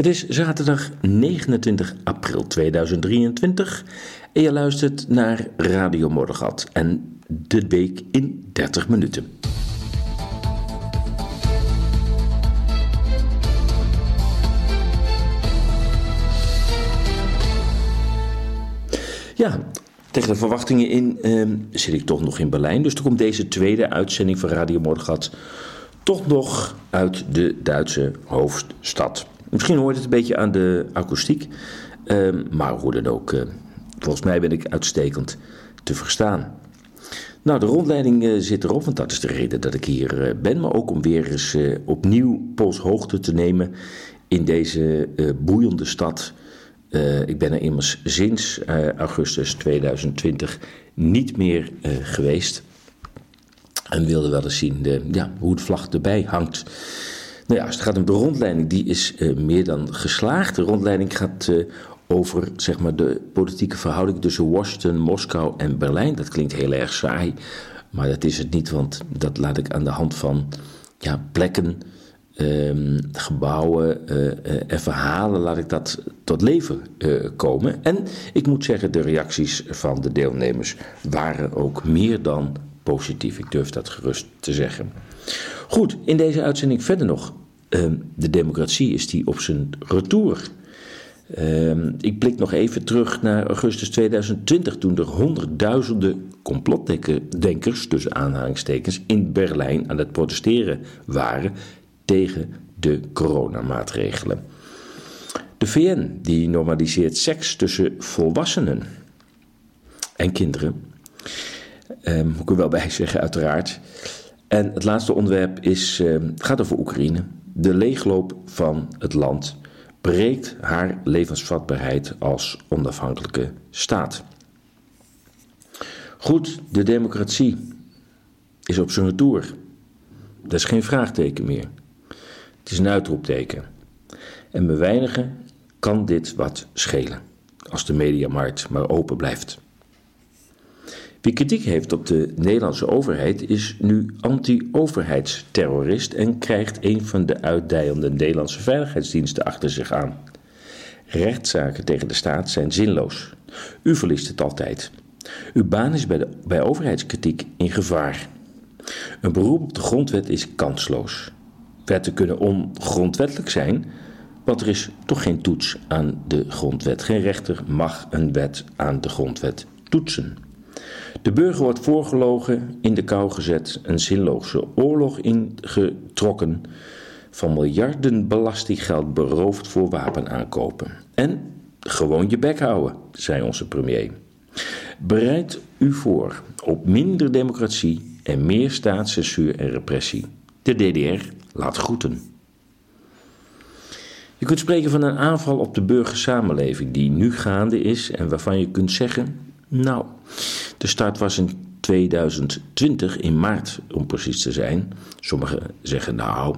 Het is zaterdag 29 april 2023 en je luistert naar Radio Moddergat en de week in 30 minuten. Ja, tegen de verwachtingen in ehm, zit ik toch nog in Berlijn. Dus er komt deze tweede uitzending van Radio Moddergat toch nog uit de Duitse hoofdstad. Misschien hoort het een beetje aan de akoestiek, ehm, maar hoe dan ook, uh, volgens mij ben ik uitstekend te verstaan. Nou, de rondleiding uh, zit erop, want dat is de reden dat ik hier uh, ben, maar ook om weer eens opnieuw polshoogte te nemen in deze boeiende stad. ik ben er immers sinds augustus 2020 niet meer geweest. En wilde wel eens zien de, ja, hoe het vlag erbij hangt. Nou ja, als het gaat om de rondleiding, die is uh, meer dan geslaagd. De rondleiding gaat uh, over zeg maar, de politieke verhouding tussen Washington, Moskou en Berlijn. Dat klinkt heel erg saai, maar dat is het niet, want dat laat ik aan de hand van ja, plekken, um, gebouwen uh, en verhalen, laat ik dat tot leven komen. En ik moet zeggen, de reacties van de deelnemers waren ook meer dan positief. Ik durf dat gerust te zeggen. Goed, in deze uitzending verder nog. Ehm, de democratie is die op zijn retour. Ehm, ik blik nog even terug naar augustus 2020, toen er honderdduizenden complotdenkers, tussen aanhalingstekens, in Berlijn aan het protesteren waren tegen de coronamaatregelen. De VN die normaliseert seks tussen volwassenen en kinderen. Um, moet ik er wel bij zeggen, uiteraard. En het laatste onderwerp is, gaat over Oekraïne. De leegloop van het land breekt haar levensvatbaarheid als onafhankelijke staat. Goed, de democratie is op zijn retour. Dat is geen vraagteken meer. Het is een uitroepteken. En bij weinigen kan dit wat schelen, als de mediamarkt maar open blijft. Wie kritiek heeft op de Nederlandse overheid is nu anti-overheidsterrorist en krijgt een van de uitdijende Nederlandse veiligheidsdiensten achter zich aan. Rechtszaken tegen de staat zijn zinloos. U verliest het altijd. Uw baan is bij, de, bij overheidskritiek in gevaar. Een beroep op de grondwet is kansloos. Wetten kunnen ongrondwettelijk zijn, want er is toch geen toets aan de grondwet. Geen rechter mag een wet aan de grondwet toetsen. De burger wordt voorgelogen, in de kou gezet, een zinloze oorlog ingetrokken, van miljarden belastinggeld beroofd voor wapenaankopen. En gewoon je bek houden, zei onze premier. Bereid u voor op minder democratie en meer staatscensuur en repressie. De DDR laat groeten. Je kunt spreken van een aanval op de burgersamenleving die nu gaande is en waarvan je kunt zeggen: Nou, de start was in 2020, in maart om precies te zijn. Sommigen zeggen nou,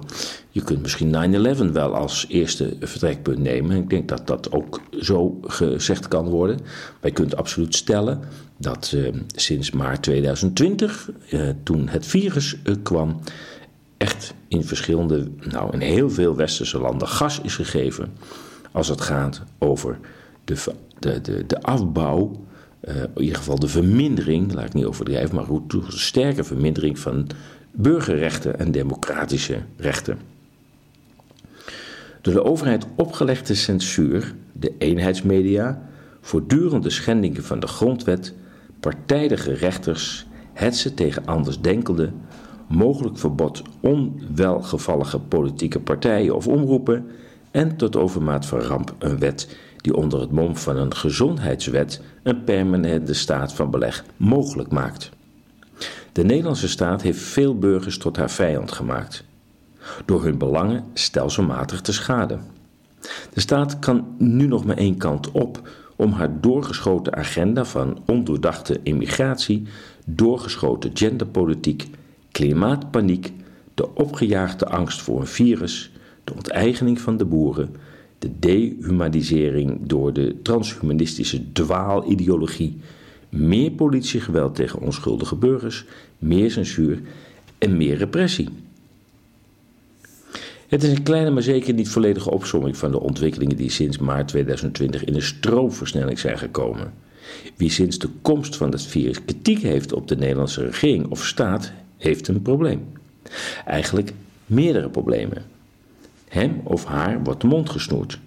je kunt misschien 9-11 wel als eerste vertrekpunt nemen. Ik denk dat dat ook zo gezegd kan worden. Maar je kunt absoluut stellen dat uh, sinds maart 2020, uh, eh, toen het virus uh, kwam, echt in verschillende, nou in heel veel westerse landen gas is gegeven als het gaat over de, de, de, de afbouw uh, in ieder geval de vermindering, laat ik niet overdrijven, maar goed, een sterke vermindering van burgerrechten en democratische rechten. Door de overheid opgelegde censuur, de eenheidsmedia, voortdurende schendingen van de grondwet, partijdige rechters, hetze tegen andersdenkenden, mogelijk verbod onwelgevallige politieke partijen of omroepen en tot overmaat van ramp een wet die onder het mom van een gezondheidswet een permanente staat van beleg mogelijk maakt. De Nederlandse staat heeft veel burgers tot haar vijand gemaakt, door hun belangen stelselmatig te schaden. De staat kan nu nog maar één kant op om haar doorgeschoten agenda van ondoordachte immigratie, doorgeschoten genderpolitiek, klimaatpaniek, de opgejaagde angst voor een virus, de onteigening van de boeren, de dehumanisering door de transhumanistische dwaalideologie, meer politiegeweld tegen onschuldige burgers, meer censuur en meer repressie. Het is een kleine, maar zeker niet volledige opsomming van de ontwikkelingen die sinds maart 2020 in een stroomversnelling zijn gekomen. Wie sinds de komst van het virus kritiek heeft op de Nederlandse regering of staat, heeft een probleem. Eigenlijk meerdere problemen. Hem of haar wordt de mond gesnoerd.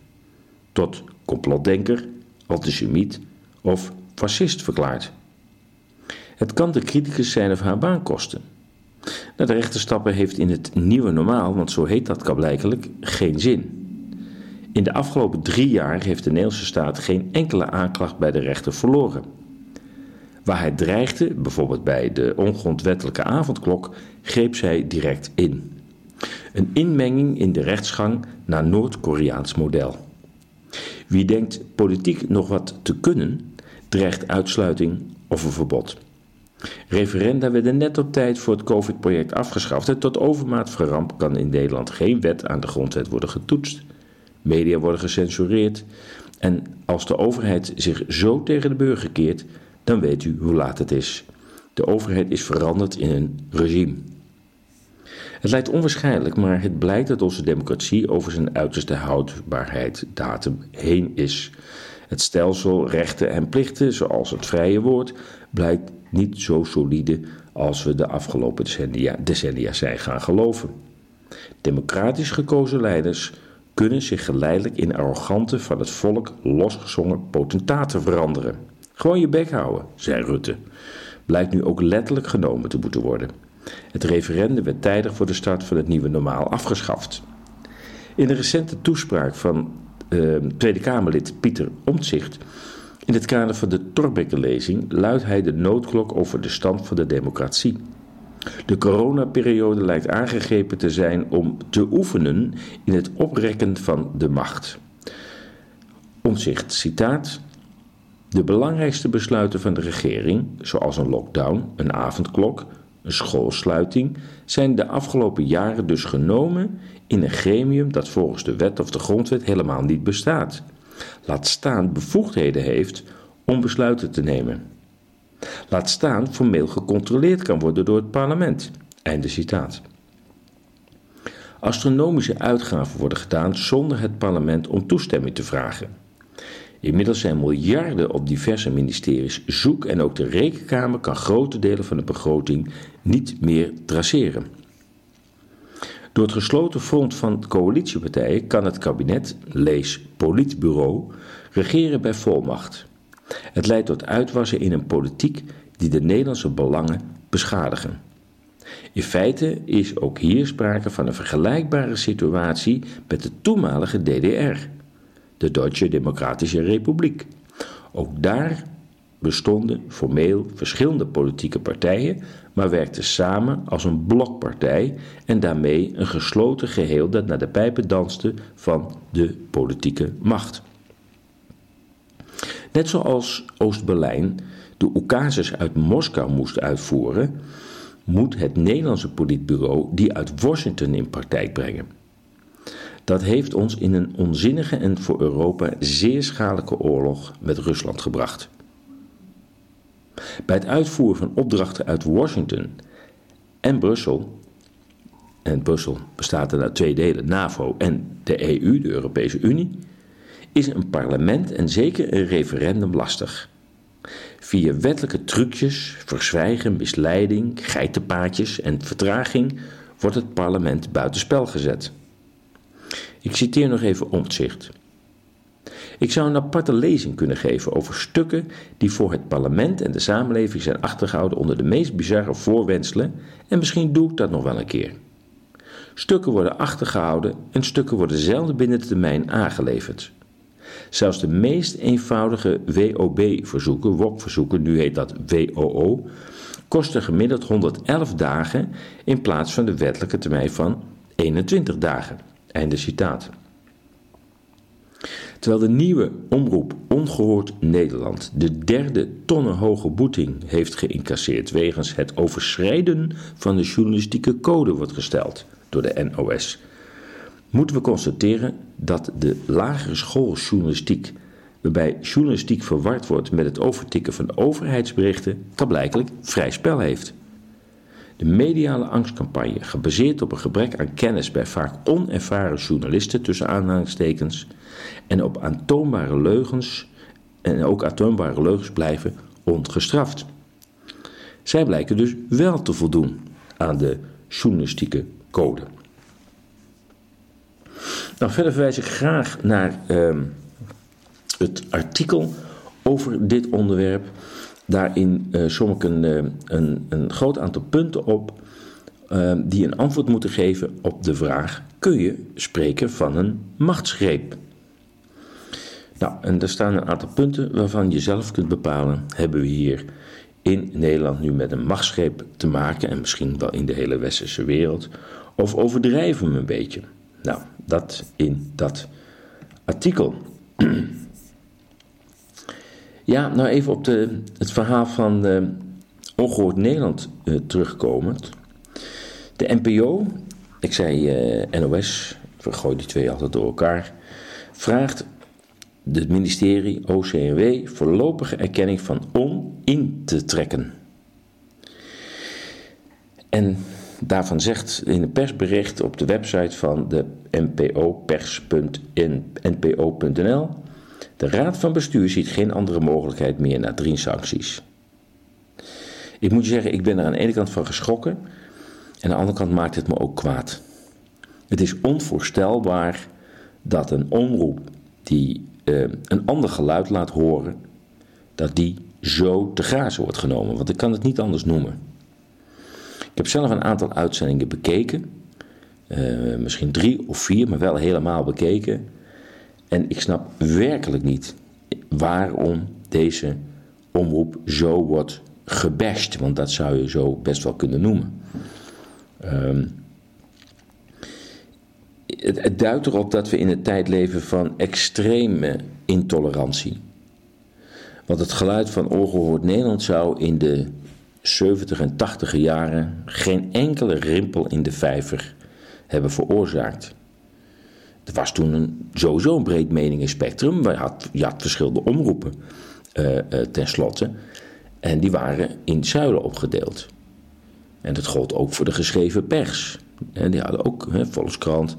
Tot complotdenker, antisemiet of fascist verklaard. Het kan de criticus zijn of haar baan kosten. Nou, de rechter stappen heeft in het nieuwe normaal, want zo heet dat kablijkelijk, geen zin. In de afgelopen drie jaar heeft de Nederlandse staat geen enkele aanklacht bij de rechter verloren. Waar hij dreigde, bijvoorbeeld bij de ongrondwettelijke avondklok, greep zij direct in. Een inmenging in de rechtsgang naar Noord-Koreaans model. Wie denkt politiek nog wat te kunnen, dreigt uitsluiting of een verbod. Referenda werden net op tijd voor het COVID-project afgeschaft en tot overmaat van kan in Nederland geen wet aan de grondwet worden getoetst. Media worden gecensureerd en als de overheid zich zo tegen de burger keert, dan weet u hoe laat het is. De overheid is veranderd in een regime. Het lijkt onwaarschijnlijk, maar het blijkt dat onze democratie over zijn uiterste houdbaarheidsdatum heen is. Het stelsel rechten en plichten, zoals het vrije woord, blijkt niet zo solide als we de afgelopen decennia, decennia zijn gaan geloven. Democratisch gekozen leiders kunnen zich geleidelijk in arrogante van het volk losgezongen potentaten veranderen. Gewoon je bek houden, zei Rutte. Blijkt nu ook letterlijk genomen te moeten worden. Het referendum werd tijdig voor de start van het nieuwe normaal afgeschaft. In de recente toespraak van uh, Tweede Kamerlid Pieter Omtzigt in het kader van de Torbekkenlezing luidt hij de noodklok over de stand van de democratie. De coronaperiode lijkt aangegrepen te zijn om te oefenen in het oprekken van de macht. Omzicht, citaat. De belangrijkste besluiten van de regering, zoals een lockdown, een avondklok, een schoolsluiting, zijn de afgelopen jaren dus genomen in een gremium dat volgens de wet of de grondwet helemaal niet bestaat laat staan bevoegdheden heeft om besluiten te nemen. Laat staan formeel gecontroleerd kan worden door het parlement. Einde citaat. Astronomische uitgaven worden gedaan zonder het parlement om toestemming te vragen. Inmiddels zijn miljarden op diverse ministeries zoek en ook de rekenkamer kan grote delen van de begroting niet meer traceren. Door het gesloten front van coalitiepartijen kan het kabinet, lees politbureau, regeren bij volmacht. Het leidt tot uitwassen in een politiek die de Nederlandse belangen beschadigen. In feite is ook hier sprake van een vergelijkbare situatie met de toenmalige DDR, de Duitse Democratische Republiek. Ook daar bestonden formeel verschillende politieke partijen, maar werkten samen als een blokpartij en daarmee een gesloten geheel dat naar de pijpen danste van de politieke macht. Net zoals Oost-Berlijn de oekases uit Moskou moest uitvoeren, moet het Nederlandse politbureau die uit Washington in praktijk brengen. Dat heeft ons in een onzinnige en voor Europa zeer schadelijke oorlog met Rusland gebracht. Bij het uitvoeren van opdrachten uit Washington en Brussel, en Brussel bestaat er uit twee delen, NAVO en de EU, de Europese Unie, is een parlement en zeker een referendum lastig. Via wettelijke trucjes, verzwijgen, misleiding, geitenpaadjes en vertraging wordt het parlement buitenspel gezet. Ik citeer nog even Omtzigt. Ik zou een aparte lezing kunnen geven over stukken die voor het parlement en de samenleving zijn achtergehouden onder de meest bizarre voorwenselen en misschien doe ik dat nog wel een keer. Stukken worden achtergehouden en stukken worden zelden binnen de termijn aangeleverd. Zelfs de meest eenvoudige WOB-verzoeken, WOP-verzoeken, nu heet dat WOO, kosten gemiddeld 111 dagen in plaats van de wettelijke termijn van 21 dagen. Einde citaat. Terwijl de nieuwe omroep Ongehoord Nederland de derde tonnenhoge boeting heeft geïncasseerd wegens het overschrijden van de journalistieke code wordt gesteld door de NOS, moeten we constateren dat de lagere schooljournalistiek, waarbij journalistiek verward wordt met het overtikken van overheidsberichten, blijkelijk vrij spel heeft. De mediale angstcampagne, gebaseerd op een gebrek aan kennis bij vaak onervaren journalisten tussen aanhalingstekens en op aantoonbare leugens en ook aantoonbare leugens blijven ongestraft. Zij blijken dus wel te voldoen aan de journalistieke code. Nou, verder verwijs ik graag naar uh, het artikel over dit onderwerp. Daarin uh, som ik een, uh, een, een, groot aantal punten op uh, die een antwoord moeten geven op de vraag: kun je spreken van een machtsgreep? Nou, en er staan een aantal punten waarvan je zelf kunt bepalen: hebben we hier in Nederland nu met een machtsgreep te maken, en misschien wel in de hele westerse wereld, of overdrijven we een beetje? Nou, dat in dat artikel. Ja, nou even op de, het verhaal van uh, Ongehoord Nederland uh, terugkomend. De NPO, ik zei uh, NOS, vergooi die twee altijd door elkaar, vraagt het ministerie OCMW voorlopige erkenning van on in te trekken. En daarvan zegt in een persbericht op de website van de NPO pers.npo.nl de Raad van Bestuur ziet geen andere mogelijkheid meer na drie sancties. Ik moet je zeggen, ik ben er aan de ene kant van geschrokken en aan de andere kant maakt het me ook kwaad. Het is onvoorstelbaar dat een omroep die eh, een ander geluid laat horen, dat die zo te grazen wordt genomen. Want ik kan het niet anders noemen. Ik heb zelf een aantal uitzendingen bekeken. Uh, misschien drie of vier, maar wel helemaal bekeken. En ik snap werkelijk niet waarom deze omroep zo wordt gebashed. Want dat zou je zo best wel kunnen noemen. Het, het duidt erop dat we in een tijd leven van extreme intolerantie. Want het geluid van Ongehoord Nederland zou in de 70 en 80 jaren geen enkele rimpel in de vijver hebben veroorzaakt. Er was toen een, sowieso een breed meningenspectrum. Je had, je verschillende omroepen uh, uh, tenslotte. En die waren in zuilen opgedeeld. En dat gold ook voor de geschreven pers. En die hadden ook, hè, Volkskrant,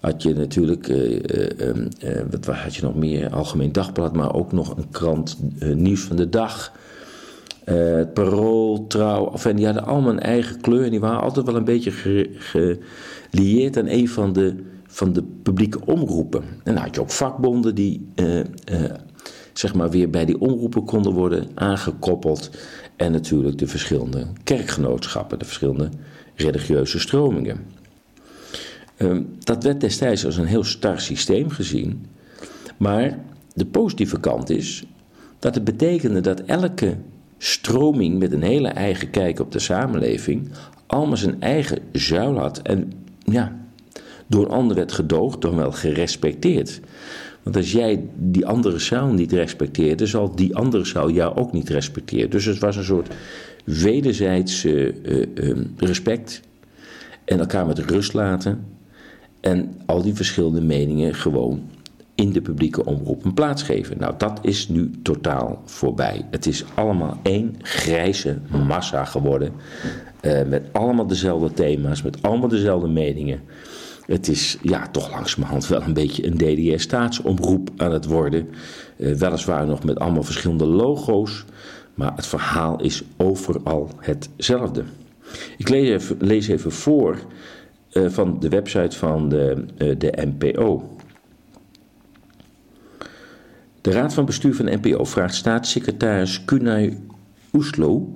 had je natuurlijk, uh, uh, wat had je nog meer, Algemeen Dagblad, maar ook nog een krant, Nieuws van de Dag. het Parool, Trouw, en die hadden allemaal een eigen kleur en die waren altijd wel een beetje gelieerd aan een van de van de publieke omroepen. En dan had je ook vakbonden die uh, uh, zeg maar weer bij die omroepen konden worden aangekoppeld. En natuurlijk de verschillende kerkgenootschappen, de verschillende religieuze stromingen. Uh, dat werd destijds als een heel star systeem gezien. Maar de positieve kant is dat het betekende dat elke stroming met een hele eigen kijk op de samenleving allemaal zijn eigen zuil had. En ja, door een ander werd gedoogd, dan wel gerespecteerd. Want als jij die andere zaal niet respecteerde, zal die andere zaal jou ook niet respecteren. Dus het was een soort wederzijds uh, uh, respect en elkaar met rust laten. En al die verschillende meningen gewoon in de publieke omroep een plaats geven. Nou, dat is nu totaal voorbij. Het is allemaal één grijze massa geworden. Uh, met allemaal dezelfde thema's, met allemaal dezelfde meningen. Het is ja, toch langzamerhand wel een beetje een DDR-staatsomroep aan het worden. Uh, weliswaar nog met allemaal verschillende logo's, maar het verhaal is overal hetzelfde. Ik lees even, lees even voor uh, van de website van de, uh, de NPO. De Raad van Bestuur van de NPO vraagt staatssecretaris Kunay Oeslo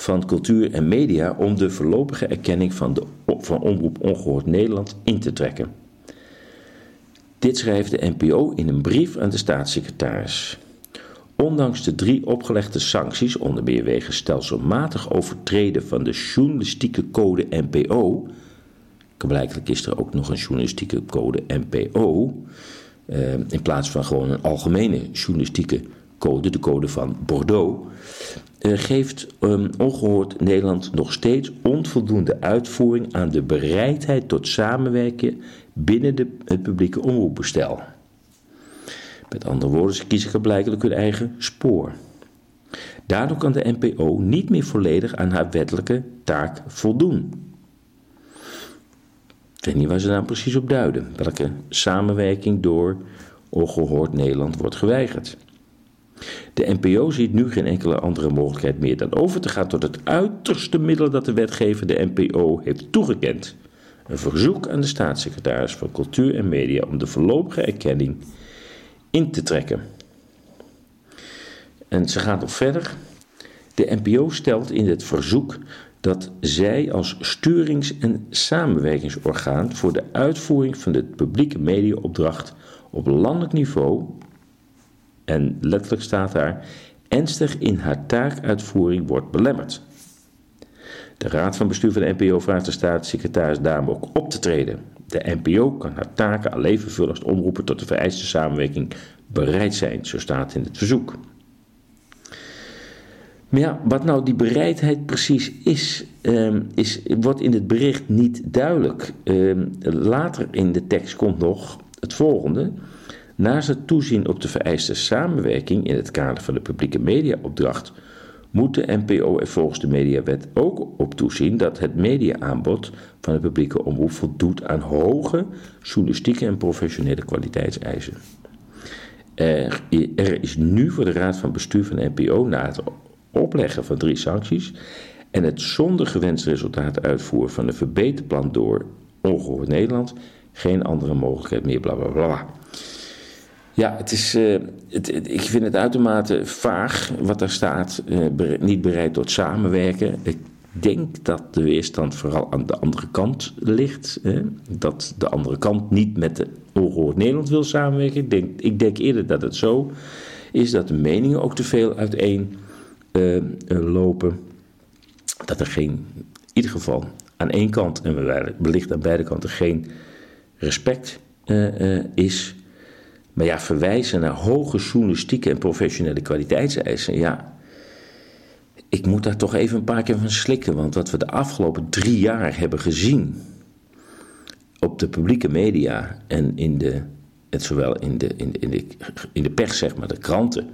van Cultuur en Media om de voorlopige erkenning van, de, van Omroep Ongehoord Nederland in te trekken. Dit schrijft de NPO in een brief aan de staatssecretaris. Ondanks de drie opgelegde sancties, onder meer wegens stelselmatig overtreden van de journalistieke code NPO, blijkbaar is er ook nog een journalistieke code NPO, eh, in plaats van gewoon een algemene journalistieke code, de code van Bordeaux, uh, geeft um, ongehoord Nederland nog steeds onvoldoende uitvoering aan de bereidheid tot samenwerken binnen de, het publieke omroepbestel. Met andere woorden, ze kiezen blijkbaar hun eigen spoor. Daardoor kan de NPO niet meer volledig aan haar wettelijke taak voldoen. Ik weet niet waar ze nou precies op duiden. Welke samenwerking door ongehoord Nederland wordt geweigerd. De NPO ziet nu geen enkele andere mogelijkheid meer dan over te gaan tot het uiterste middel dat de wetgever de NPO heeft toegekend. Een verzoek aan de staatssecretaris van Cultuur en Media om de voorlopige erkenning in te trekken. En ze gaat nog verder. De NPO stelt in het verzoek dat zij als sturings- en samenwerkingsorgaan voor de uitvoering van de publieke mediaopdracht op landelijk niveau, en letterlijk staat daar, ernstig in haar taakuitvoering wordt belemmerd. De Raad van Bestuur van de NPO vraagt de staatssecretaris daarom ook op te treden. De NPO kan haar taken alleen vervullen als omroepen tot de vereiste samenwerking bereid zijn, zo staat in het verzoek. Maar ja, wat nou die bereidheid precies is, um, is wordt in het bericht niet duidelijk. Um, later in de tekst komt nog het volgende. Naast het toezien op de vereiste samenwerking in het kader van de publieke mediaopdracht, moet de NPO er volgens de Mediawet ook op toezien dat het mediaaanbod van de publieke omroep voldoet aan hoge journalistieke en professionele kwaliteitseisen. Er, er is nu voor de Raad van Bestuur van de NPO na het opleggen van drie sancties en het zonder gewenst resultaat uitvoeren van een verbeterplan door Ongehoord Nederland geen andere mogelijkheid meer, bla bla bla. Ja, het is, uh, het, ik vind het uitermate vaag wat daar staat. Uh, niet bereid tot samenwerken. Ik denk dat de weerstand vooral aan de andere kant ligt. Hè? Dat de andere kant niet met de Ongehoord Nederland wil samenwerken. Ik denk, ik denk eerder dat het zo is dat de meningen ook te veel uiteen uh, lopen. Dat er geen, in ieder geval aan één kant en wellicht aan beide kanten geen respect is. Maar ja, verwijzen naar hoge journalistieke en professionele kwaliteitseisen, ja. Ik moet daar toch even een paar keer van slikken, want wat we de afgelopen drie jaar hebben gezien op de publieke media en in de, het zowel in de, in, de, in, de, in de pers, zeg maar, de kranten,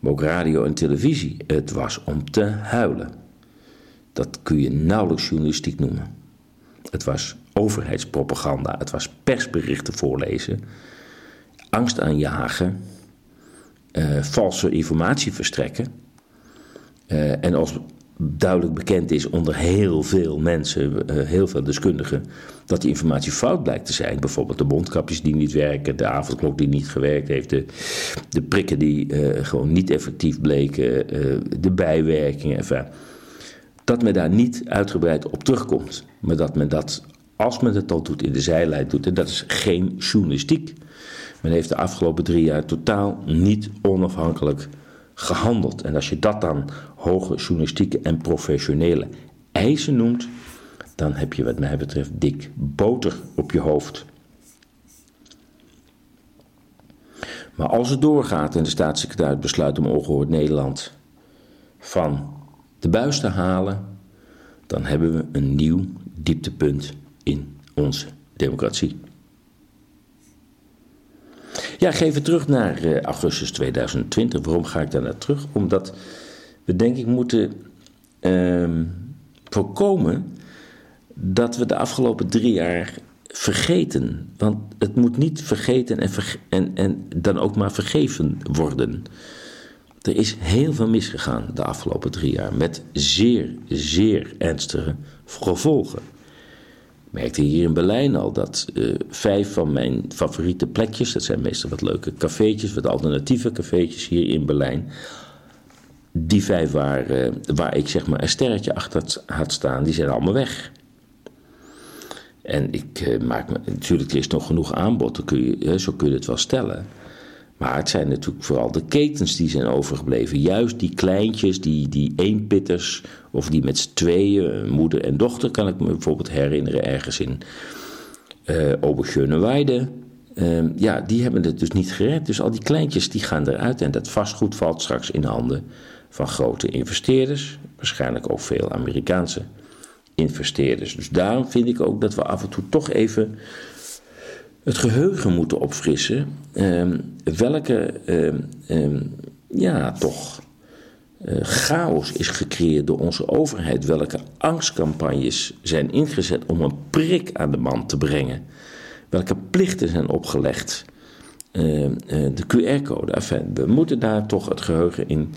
maar ook radio en televisie, het was om te huilen. Dat kun je nauwelijks journalistiek noemen. Het was overheidspropaganda, het was persberichten voorlezen angst aanjagen, uh, valse informatie verstrekken. Uh, en als duidelijk bekend is onder heel veel mensen, uh, heel veel deskundigen, dat die informatie fout blijkt te zijn. Bijvoorbeeld de mondkapjes die niet werken, de avondklok die niet gewerkt heeft, de, de prikken die gewoon niet effectief bleken, de bijwerkingen. Dat men daar niet uitgebreid op terugkomt. Maar dat men dat, als men het al doet, in de zijlijn doet. En dat is geen journalistiek. Men heeft de afgelopen drie jaar totaal niet onafhankelijk gehandeld. En als je dat dan hoge journalistieke en professionele eisen noemt, dan heb je wat mij betreft dik boter op je hoofd. Maar als het doorgaat en de staatssecretaris besluit om ongehoord Nederland van de buis te halen, dan hebben we een nieuw dieptepunt in onze democratie. Ja, het terug naar uh, augustus 2020. Waarom ga ik daar naar terug? Omdat we denk ik moeten uh, voorkomen dat we de afgelopen drie jaar vergeten. Want het moet niet vergeten en, en, en dan ook maar vergeven worden. Er is heel veel misgegaan de afgelopen drie jaar met zeer, zeer ernstige gevolgen merkte hier in Berlijn al dat uh, vijf van mijn favoriete plekjes, dat zijn meestal wat leuke cafeetjes, wat alternatieve cafeetjes hier in Berlijn. Die vijf waar, uh, waar ik zeg maar een sterretje achter had staan, die zijn allemaal weg. En ik uh, maak me, natuurlijk, er is nog genoeg aanbod, kun je, zo kun je het wel stellen. Maar het zijn natuurlijk vooral de ketens die zijn overgebleven. Juist die kleintjes, die, die eenpitters, of die met z'n tweeën, moeder en dochter, kan ik me bijvoorbeeld herinneren, ergens in uh, ja, die hebben het dus niet gered. Dus al die kleintjes die gaan eruit en dat vastgoed valt straks in handen van grote investeerders. Waarschijnlijk ook veel Amerikaanse investeerders. Dus daarom vind ik ook dat we af en toe toch even het geheugen moeten opfrissen. Um, welke, um, ja, toch chaos is gecreëerd door onze overheid. Welke angstcampagnes zijn ingezet om een prik aan de man te brengen. Welke plichten zijn opgelegd. Uh, uh, de QR-code. we moeten daar toch het geheugen in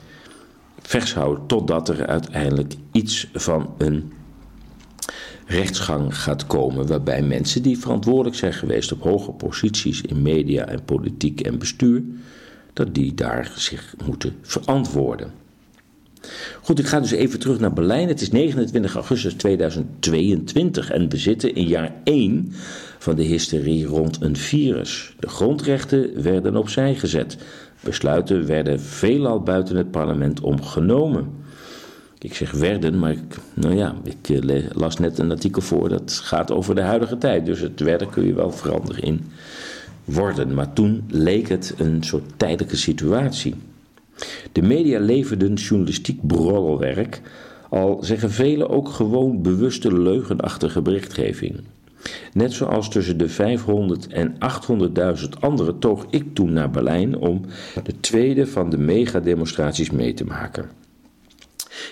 vers houden totdat er uiteindelijk iets van een rechtsgang gaat komen waarbij mensen die verantwoordelijk zijn geweest op hoge posities in media en politiek en bestuur, dat die daar zich moeten verantwoorden. Goed, ik ga dus even terug naar Berlijn. Het is 29 augustus 2022 en we zitten in jaar 1 van de hysterie rond een virus. De grondrechten werden opzij gezet. Besluiten werden veelal buiten het parlement omgenomen. Ik zeg werden, maar ik, nou ja, ik eh, las net een artikel voor dat gaat over de huidige tijd. Dus het werden kun je wel veranderen in worden. Maar toen leek het een soort tijdelijke situatie. De media leverden journalistiek brolwerk, al zeggen velen ook gewoon bewuste leugenachtige berichtgeving. Net zoals tussen de 500 en 800.000 anderen toog ik toen naar Berlijn om de tweede van de megademonstraties mee te maken.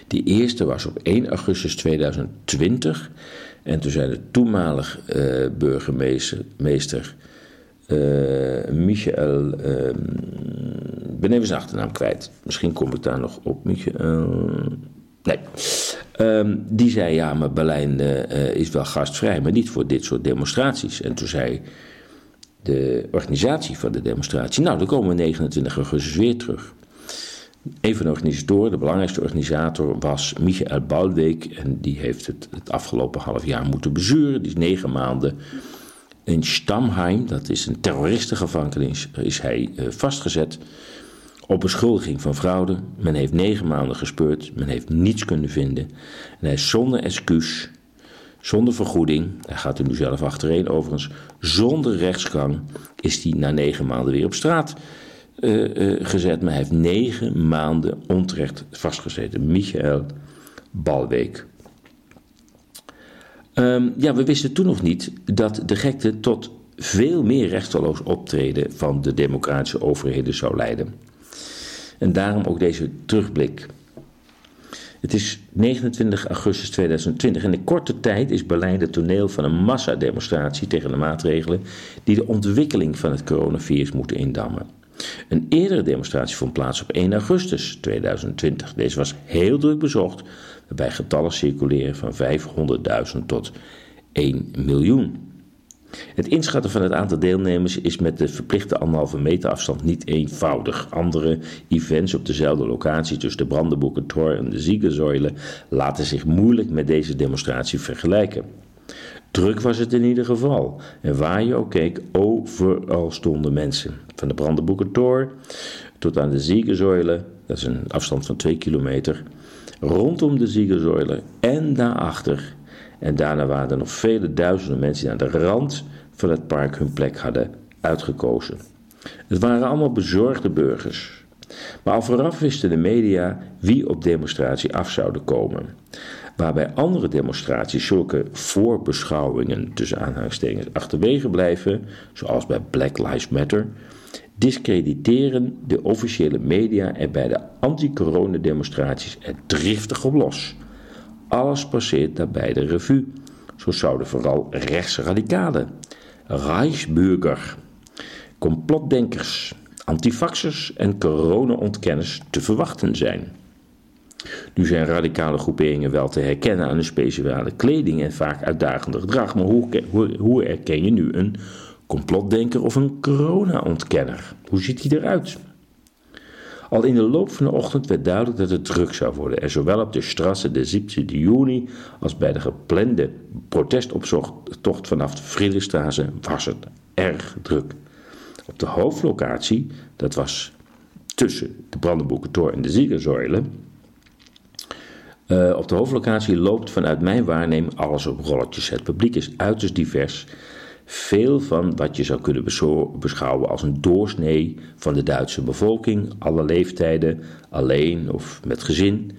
Die eerste was op 1 augustus 2020 en toen zei de toenmalig uh, burgemeester uh, Michael, uh, ben even zijn achternaam kwijt. Misschien kom ik daar nog op. Michael, nee. Um, die zei ja, maar Berlijn uh, is wel gastvrij, maar niet voor dit soort demonstraties. En toen zei de organisatie van de demonstratie, nou dan komen we 29 augustus weer terug. Een van de organisatoren, de belangrijkste organisator, was Michael Bouwweek. En die heeft het het afgelopen half jaar moeten bezuren. Die is negen maanden in Stamheim, dat is een terroristengevangenis, is hij uh, vastgezet. Op beschuldiging van fraude. Men heeft negen maanden gespeurd. Men heeft niets kunnen vinden. En hij is zonder excuus, zonder vergoeding. Hij gaat er nu zelf achtereen overigens. Zonder rechtsgang is hij na negen maanden weer op straat uh, uh, gezet. Maar hij heeft negen maanden onterecht vastgezeten. Michael Balweek. Um, ja, we wisten toen nog niet dat de gekte tot veel meer rechteloos optreden van de democratische overheden zou leiden. En daarom ook deze terugblik. Het is 29 augustus 2020 en in korte tijd is Berlijn het toneel van een massademonstratie tegen de maatregelen die de ontwikkeling van het coronavirus moeten indammen. Een eerdere demonstratie vond plaats op 1 augustus 2020. Deze was heel druk bezocht, waarbij getallen circuleren van 500.000 tot 1 miljoen. Het inschatten van het aantal deelnemers is met de verplichte anderhalve meter afstand niet eenvoudig. Andere events op dezelfde locatie tussen de Brandenburger Tor en de Ziegensäule laten zich moeilijk met deze demonstratie vergelijken. Druk was het in ieder geval. En waar je ook keek, overal stonden mensen. Van de Brandenburger Tor tot aan de Ziegensäule, dat is een afstand van 2 kilometer. Rondom de Ziegensäule en daarachter en daarna waren er nog vele duizenden mensen die aan de rand van het park hun plek hadden uitgekozen. Het waren allemaal bezorgde burgers. Maar al vooraf wisten de media wie op demonstratie af zouden komen. Waarbij andere demonstraties zulke voorbeschouwingen tussen aanhalingstekens achterwege blijven, zoals bij Black Lives Matter, discrediteren de officiële media er bij de anti-corona-demonstraties er driftig op los. Alles passeert daarbij de revue. Zo zouden vooral rechtsradicalen, Reichsbürger, complotdenkers, antifaxers en corona-ontkenners te verwachten zijn. Nu zijn radicale groeperingen wel te herkennen aan hun speciale kleding en vaak uitdagende gedrag, maar hoe, hoe, herken je nu een complotdenker of een corona-ontkenner? Hoe ziet hij eruit? Al in de loop van de ochtend werd duidelijk dat het druk zou worden. En zowel op de Strasse de 17 juni als bij de geplande protestoptocht vanaf de Friedestraße was het erg druk. Op de hoofdlocatie, dat was tussen de Brandenburger Tor en de Ziegersäule, uh, op de hoofdlocatie loopt vanuit mijn waarneming alles op rolletjes. Het publiek is uiterst divers veel van wat je zou kunnen beschouwen als een doorsnee van de Duitse bevolking, alle leeftijden, alleen of met gezin,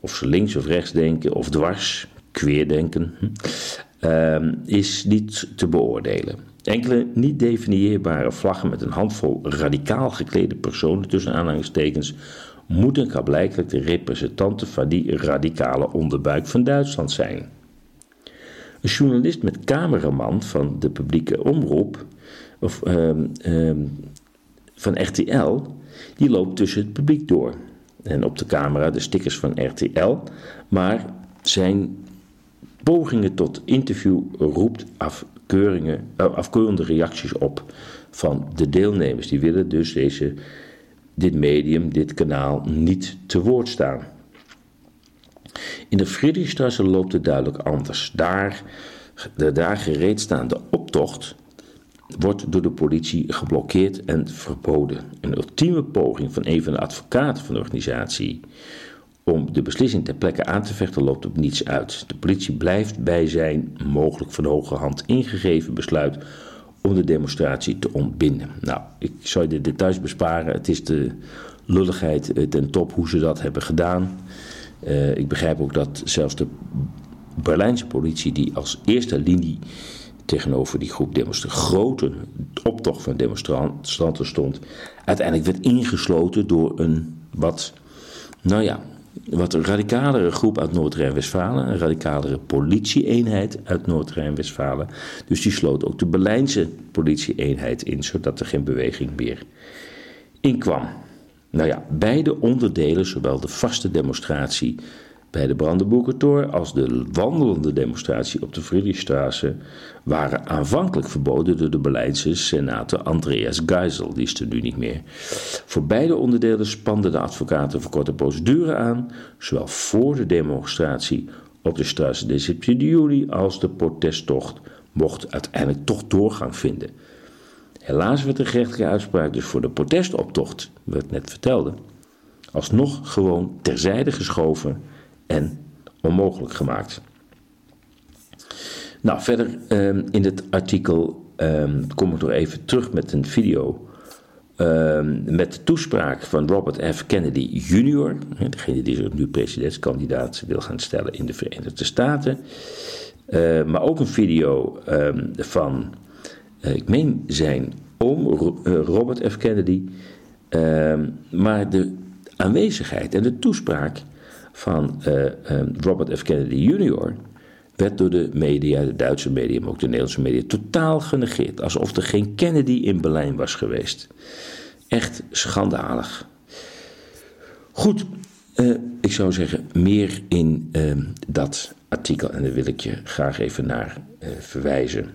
of ze links of rechts denken of dwars, queerdenken, hm, ehm, is niet te beoordelen. Enkele niet definieerbare vlaggen met een handvol radicaal geklede personen tussen aanhalingstekens moeten klaarblijkelijk de representanten van die radicale onderbuik van Duitsland zijn. Een journalist met cameraman van de publieke omroep, of ehm, ehm, van RTL, die loopt tussen het publiek door. En op de camera de stickers van RTL, maar zijn pogingen tot interview roept afkeuringen, uh, afkeurende reacties op van de deelnemers. Die willen dus deze, dit medium, dit kanaal niet te woord staan. In de Friedrichstraße loopt het duidelijk anders. Daar, de daar gereedstaande optocht wordt door de politie geblokkeerd en verboden. Een ultieme poging van een van de advocaten van de organisatie om de beslissing ter plekke aan te vechten loopt op niets uit. De politie blijft bij zijn mogelijk van hoge hand ingegeven besluit om de demonstratie te ontbinden. Nou, ik zal je de details besparen. Het is de lulligheid ten top hoe ze dat hebben gedaan. Uh, ik begrijp ook dat zelfs de Berlijnse politie, die als eerste linie tegenover die groep demonstranten, grote optocht van demonstranten stond, uiteindelijk werd ingesloten door een wat, nou ja, wat radicalere groep uit Noord-Rijn-Westfalen, een radicalere politie-eenheid uit Noord-Rijn-Westfalen. Dus die sloot ook de Berlijnse politie-eenheid in, zodat er geen beweging meer in kwam. Nou ja, beide onderdelen, zowel de vaste demonstratie bij de Brandenburger als de wandelende demonstratie op de Friedrichstraße waren aanvankelijk verboden door de Berlijnse senator Andreas Geisel, die is er nu niet meer. Voor beide onderdelen spanden de advocaten voor korte procedure aan, zowel voor de demonstratie op de Straße de 17 juli als de protesttocht mocht uiteindelijk toch doorgang vinden. Helaas werd de gerechtelijke uitspraak dus voor de protestoptocht, wat ik net vertelde, alsnog gewoon terzijde geschoven en onmogelijk gemaakt. Nou, verder ehm, in het artikel ehm, kom ik nog even terug met een video. Ehm, met de toespraak van Robert F. Kennedy Jr., degene die zich nu presidentskandidaat wil gaan stellen in de Verenigde Staten. maar ook een video van, ik meen zijn oom eh, Robert F. Kennedy. maar de aanwezigheid en de toespraak van uh, Robert F. Kennedy Jr. werd door de media, de Duitse media, maar ook de Nederlandse media, totaal genegeerd. Alsof er geen Kennedy in Berlijn was geweest. Echt schandalig. Goed, ik zou zeggen meer in uh, dat artikel en daar wil ik je graag even naar verwijzen.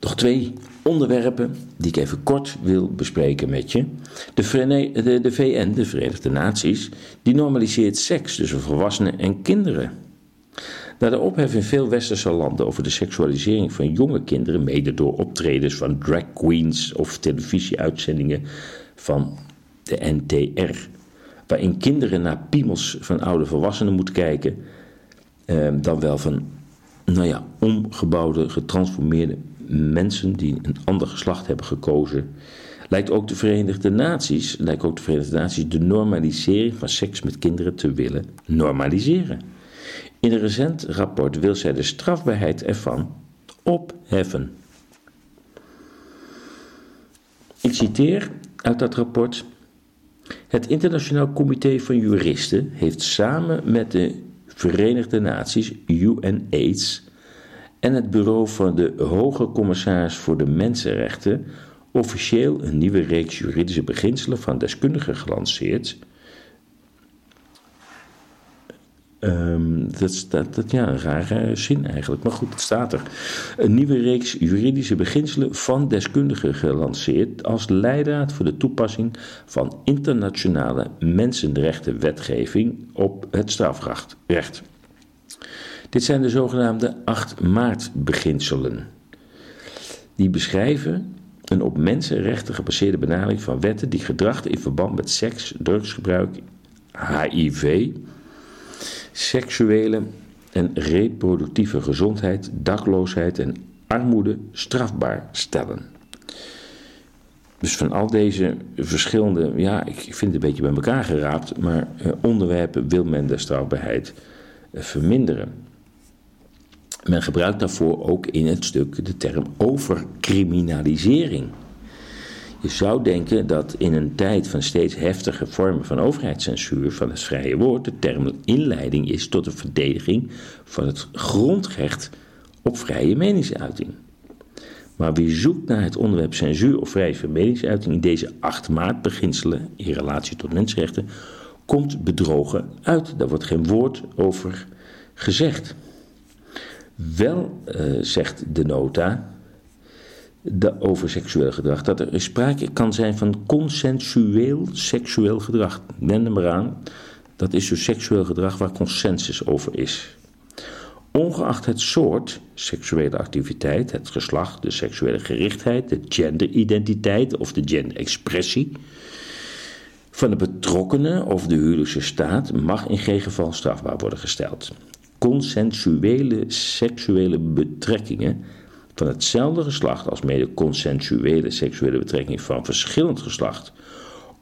Nog twee onderwerpen die ik even kort wil bespreken met je. De, de, de VN, de Verenigde Naties, die normaliseert seks tussen volwassenen en kinderen. Na de ophef in veel westerse landen over de seksualisering van jonge kinderen, mede door optredens van drag queens of televisieuitzendingen van de NTR, waarin kinderen naar piemels van oude volwassenen moeten kijken, eh, dan wel van, nou ja, omgebouwde, getransformeerde mensen die een ander geslacht hebben gekozen, lijkt ook de Verenigde Naties, lijkt ook de Verenigde Naties de normalisering van seks met kinderen te willen normaliseren. In een recent rapport wil zij de strafbaarheid ervan opheffen. Ik citeer uit dat rapport. Het Internationaal Comité van Juristen heeft samen met de Verenigde Naties, UNAIDS, en het Bureau van de Hoge Commissaris voor de Mensenrechten officieel een nieuwe reeks juridische beginselen van deskundigen gelanceerd. Um, dat staat, dat, ja, een rare zin eigenlijk, maar goed, het staat er. Een nieuwe reeks juridische beginselen van deskundigen gelanceerd als leidraad voor de toepassing van internationale mensenrechtenwetgeving op het strafrecht. Dit zijn de zogenaamde 8 maart beginselen. Die beschrijven een op mensenrechten gebaseerde benadering van wetten die gedrag in verband met seks, drugsgebruik, HIV, seksuele en reproductieve gezondheid, dakloosheid en armoede strafbaar stellen. Dus van al deze verschillende, ja, ik vind het een beetje bij elkaar geraapt, maar eh, onderwerpen wil men de strafbaarheid eh, verminderen. Men gebruikt daarvoor ook in het stuk de term overcriminalisering. Je zou denken dat in een tijd van steeds heftige vormen van overheidscensuur van het vrije woord de term inleiding is tot de verdediging van het grondrecht op vrije meningsuiting. Maar wie zoekt naar het onderwerp censuur of vrije meningsuiting in deze acht maatbeginselen in relatie tot mensenrechten, komt bedrogen uit. Daar wordt geen woord over gezegd. Wel uh, zegt de nota de, over seksueel gedrag dat er sprake kan zijn van consensueel seksueel gedrag. Wend er maar aan. Dat is dus seksueel gedrag waar consensus over is. Ongeacht het soort seksuele activiteit, het geslacht, de seksuele gerichtheid, de genderidentiteit of de genderexpressie van de betrokkenen of de huwelijkse staat mag in geen geval strafbaar worden gesteld. Consensuele seksuele betrekkingen van hetzelfde geslacht als mede consensuele seksuele betrekkingen van verschillend geslacht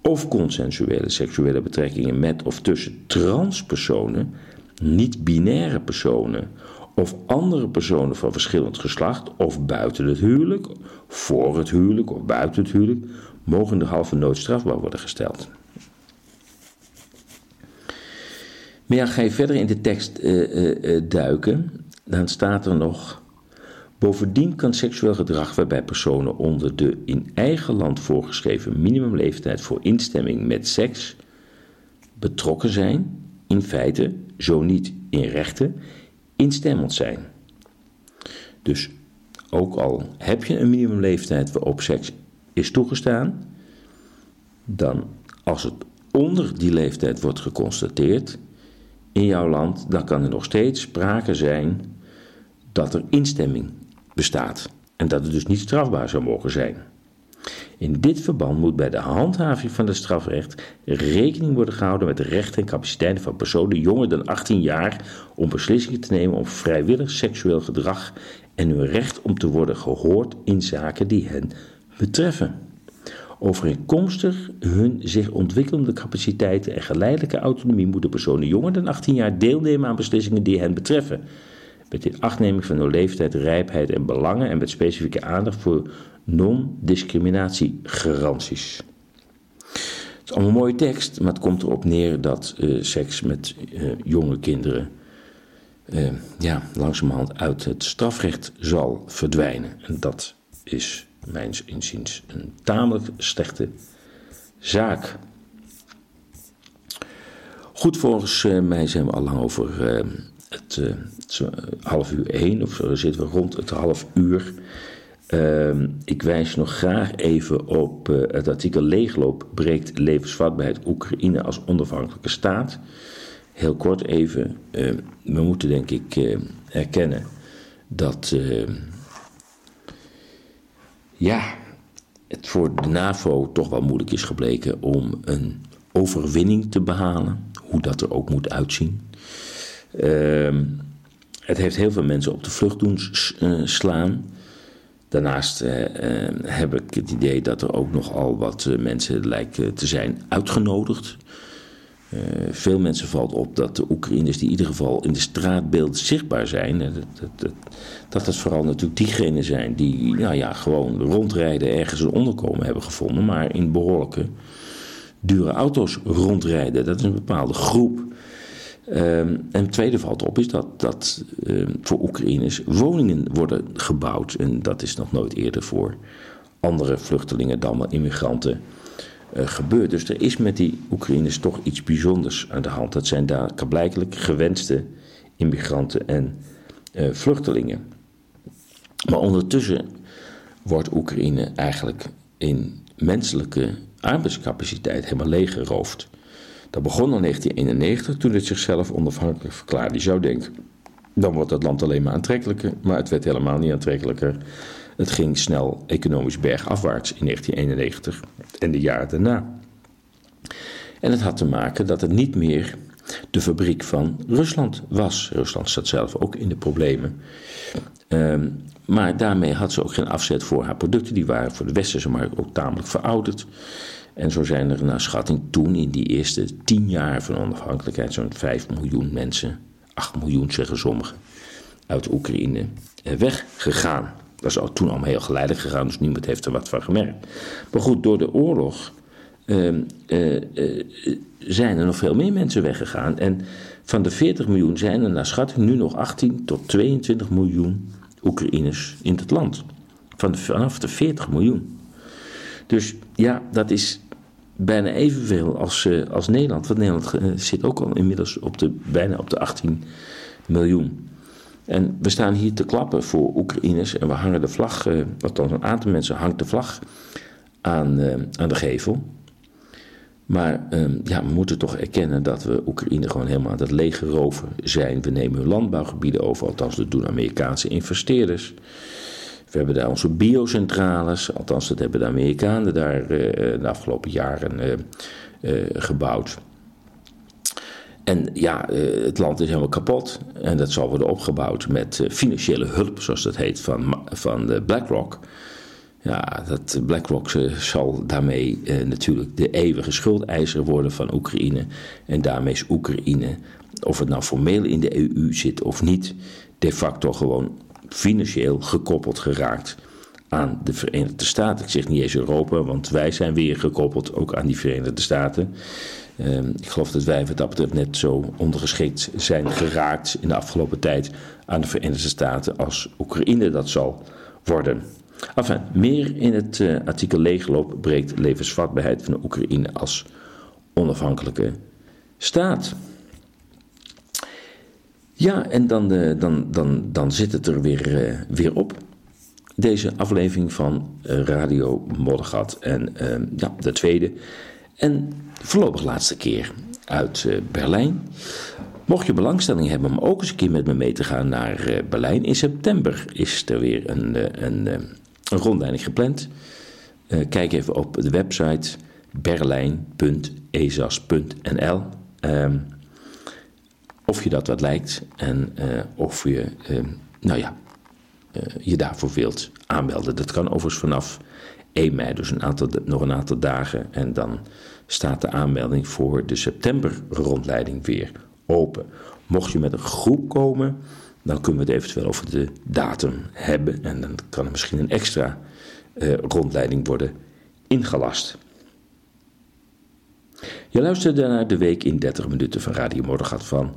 of consensuele seksuele betrekkingen met of tussen transpersonen, niet-binaire personen of andere personen van verschillend geslacht of buiten het huwelijk, voor het huwelijk of buiten het huwelijk, mogen de halve nood strafbaar worden gesteld. Maar ja, ga je verder in de tekst uh, uh, duiken, dan staat er nog Bovendien kan seksueel gedrag waarbij personen onder de in eigen land voorgeschreven minimumleeftijd voor instemming met seks betrokken zijn, in feite, zo niet in rechten, instemmend zijn. Dus ook al heb je een minimumleeftijd waarop seks is toegestaan, dan als het onder die leeftijd wordt geconstateerd in jouw land, dan kan er nog steeds sprake zijn dat er instemming bestaat en dat het dus niet strafbaar zou mogen zijn. In dit verband moet bij de handhaving van het strafrecht rekening worden gehouden met de rechten en capaciteiten van personen jonger dan 18 jaar om beslissingen te nemen over vrijwillig seksueel gedrag en hun recht om te worden gehoord in zaken die hen betreffen. Overeenkomstig hun zich ontwikkelende capaciteiten en geleidelijke autonomie moeten personen jonger dan 18 jaar deelnemen aan beslissingen die hen betreffen met in achtneming van hun leeftijd, rijpheid en belangen en met specifieke aandacht voor non-discriminatiegaranties. Het is allemaal een mooie tekst, maar het komt erop neer dat uh, seks met uh, jonge kinderen uh, ja, langzamerhand uit het strafrecht zal verdwijnen. En dat is mijns inziens een tamelijk slechte zaak. Goed, volgens mij zijn we al lang over het, uh, het half uur één, of zitten we rond het half uur. Ik wijs nog graag even op het artikel Leegloop breekt levensvatbaarheid Oekraïne als onafhankelijke staat. Heel kort even, we moeten denk ik erkennen dat ja, het voor de NAVO toch wel moeilijk is gebleken om een overwinning te behalen, hoe dat er ook moet uitzien. Ehm, het heeft heel veel mensen op de vlucht doen eh, slaan. Daarnaast eh, eh, heb ik het idee dat er ook nogal wat mensen lijken te zijn uitgenodigd. Veel mensen valt op dat de Oekraïners die in ieder geval in de straatbeeld zichtbaar zijn, dat, dat, dat, dat vooral natuurlijk diegenen zijn die nou ja, gewoon rondrijden, ergens een onderkomen hebben gevonden, maar in behoorlijke dure auto's rondrijden. Dat is een bepaalde groep Um, en het tweede valt op is dat, dat um, voor Oekraïners woningen worden gebouwd. En dat is nog nooit eerder voor andere vluchtelingen dan wel immigranten uh, gebeurd. Dus er is met die Oekraïners toch iets bijzonders aan de hand. Dat zijn daar blijkelijk gewenste immigranten en uh, vluchtelingen. Maar ondertussen wordt Oekraïne eigenlijk in menselijke arbeidscapaciteit helemaal leeggeroofd. Dat begon in 1991 toen het zichzelf onafhankelijk verklaarde. Je zou denken, dan wordt het land alleen maar aantrekkelijker, maar het werd helemaal niet aantrekkelijker. Het ging snel economisch bergafwaarts in 1991 en de jaren daarna. En het had te maken dat het niet meer de fabriek van Rusland was. Rusland zat zelf ook in de problemen. Um, maar daarmee had ze ook geen afzet voor haar producten. Die waren voor de westerse markt ook tamelijk verouderd. En zo zijn er naar schatting toen in die eerste tien jaar van onafhankelijkheid zo'n 5 miljoen mensen, 8 miljoen zeggen sommigen, uit Oekraïne weggegaan. Dat is al toen allemaal heel geleidelijk gegaan, dus niemand heeft er wat van gemerkt. Maar goed, door de oorlog ehm, eh, eh, zijn er nog veel meer mensen weggegaan. En van de 40 miljoen zijn er naar schatting nu nog 18 tot 22 miljoen Oekraïners in het land. Van vanaf de 40 miljoen. Dus ja, dat is bijna evenveel als, uh, als Nederland. Want Nederland zit ook al inmiddels op de, bijna op de 18 miljoen. En we staan hier te klappen voor Oekraïners en we hangen de vlag, uh, althans een aantal mensen hangt de vlag aan, aan de gevel. Maar ehm, ja, we moeten toch erkennen dat we Oekraïne gewoon helemaal aan het leeggeroven zijn. We nemen hun landbouwgebieden over, althans dat doen Amerikaanse investeerders. We hebben daar onze biocentrales, althans dat hebben de Amerikanen daar uh, de afgelopen jaren gebouwd. En ja, het land is helemaal kapot en dat zal worden opgebouwd met financiële hulp, zoals dat heet, van, van BlackRock. Ja, dat BlackRock zal daarmee eh, natuurlijk de eeuwige schuldeiser worden van Oekraïne. En daarmee is Oekraïne, of het nou formeel in de EU zit of niet, de facto gewoon financieel gekoppeld geraakt aan de Verenigde Staten. Ik zeg niet eens Europa, want wij zijn weer gekoppeld ook aan die Verenigde Staten. Uh, ik geloof dat wij wat dat betreft net zo ondergeschikt zijn geraakt in de afgelopen tijd aan de Verenigde Staten als Oekraïne dat zal worden. Enfin, meer in het uh, artikel leegloop breekt levensvatbaarheid van de Oekraïne als onafhankelijke staat. Ja, en dan, uh, dan, dan, dan zit het er weer, uh, weer op. Deze aflevering van Radio Moddergat. En ja, de tweede en voorlopig laatste keer uit Berlijn. Mocht je belangstelling hebben om ook eens een keer met me mee te gaan naar Berlijn. In september is er weer een, een, een rondleiding gepland. Kijk even op de website berlijn.ezas.nl um, ehm, of je dat wat lijkt en of je uh, nou ja, je daarvoor wilt aanmelden. Dat kan overigens vanaf 1 mei, dus een aantal, nog een aantal dagen. En dan staat de aanmelding voor de september rondleiding weer open. Mocht je met een groep komen, dan kunnen we het eventueel over de datum hebben. En dan kan er misschien een extra uh, rondleiding worden ingelast. Je luisterde naar de week in 30 minuten van Radio Mordegat van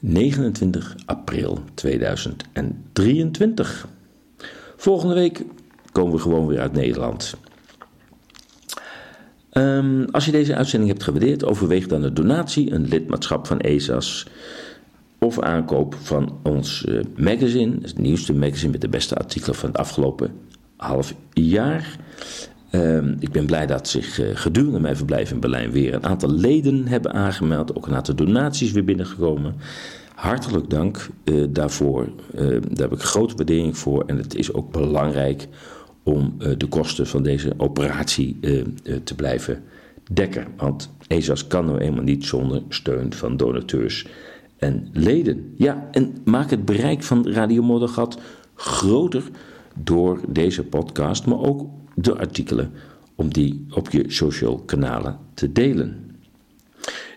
29 april 2023. Volgende week komen we gewoon weer uit Nederland. Um, als je deze uitzending hebt gewaardeerd, overweeg dan een donatie, een lidmaatschap van ESAS of aankoop van ons uh, magazine, het nieuwste magazine met de beste artikelen van het afgelopen half jaar. Uh, ik ben blij dat zich uh, gedurende mijn verblijf in Berlijn weer een aantal leden hebben aangemeld. Ook een aantal donaties weer binnengekomen. Hartelijk dank uh, daarvoor. daar heb ik grote waardering voor. En het is ook belangrijk om de kosten van deze operatie te blijven dekken. Want ESAS kan nou eenmaal niet zonder steun van donateurs en leden. Ja, en maak het bereik van Radio Moddergat groter door deze podcast, maar ook de artikelen om die op je social kanalen te delen.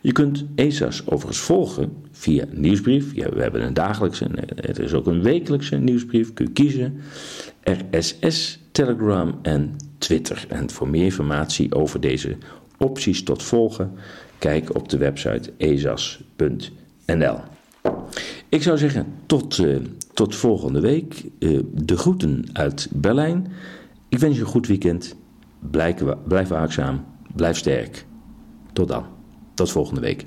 Je kunt ESA's overigens volgen via nieuwsbrief. Ja, we hebben een dagelijkse, er is ook een wekelijkse nieuwsbrief. Kun je kiezen. RSS, Telegram en Twitter. En voor meer informatie over deze opties tot volgen, kijk op de website esas.nl. NL. Ik zou zeggen, tot, uh, tot volgende week. Uh, de groeten uit Berlijn. Ik wens je een goed weekend. Blijf, blijf waakzaam. Blijf sterk. Tot dan. Tot volgende week.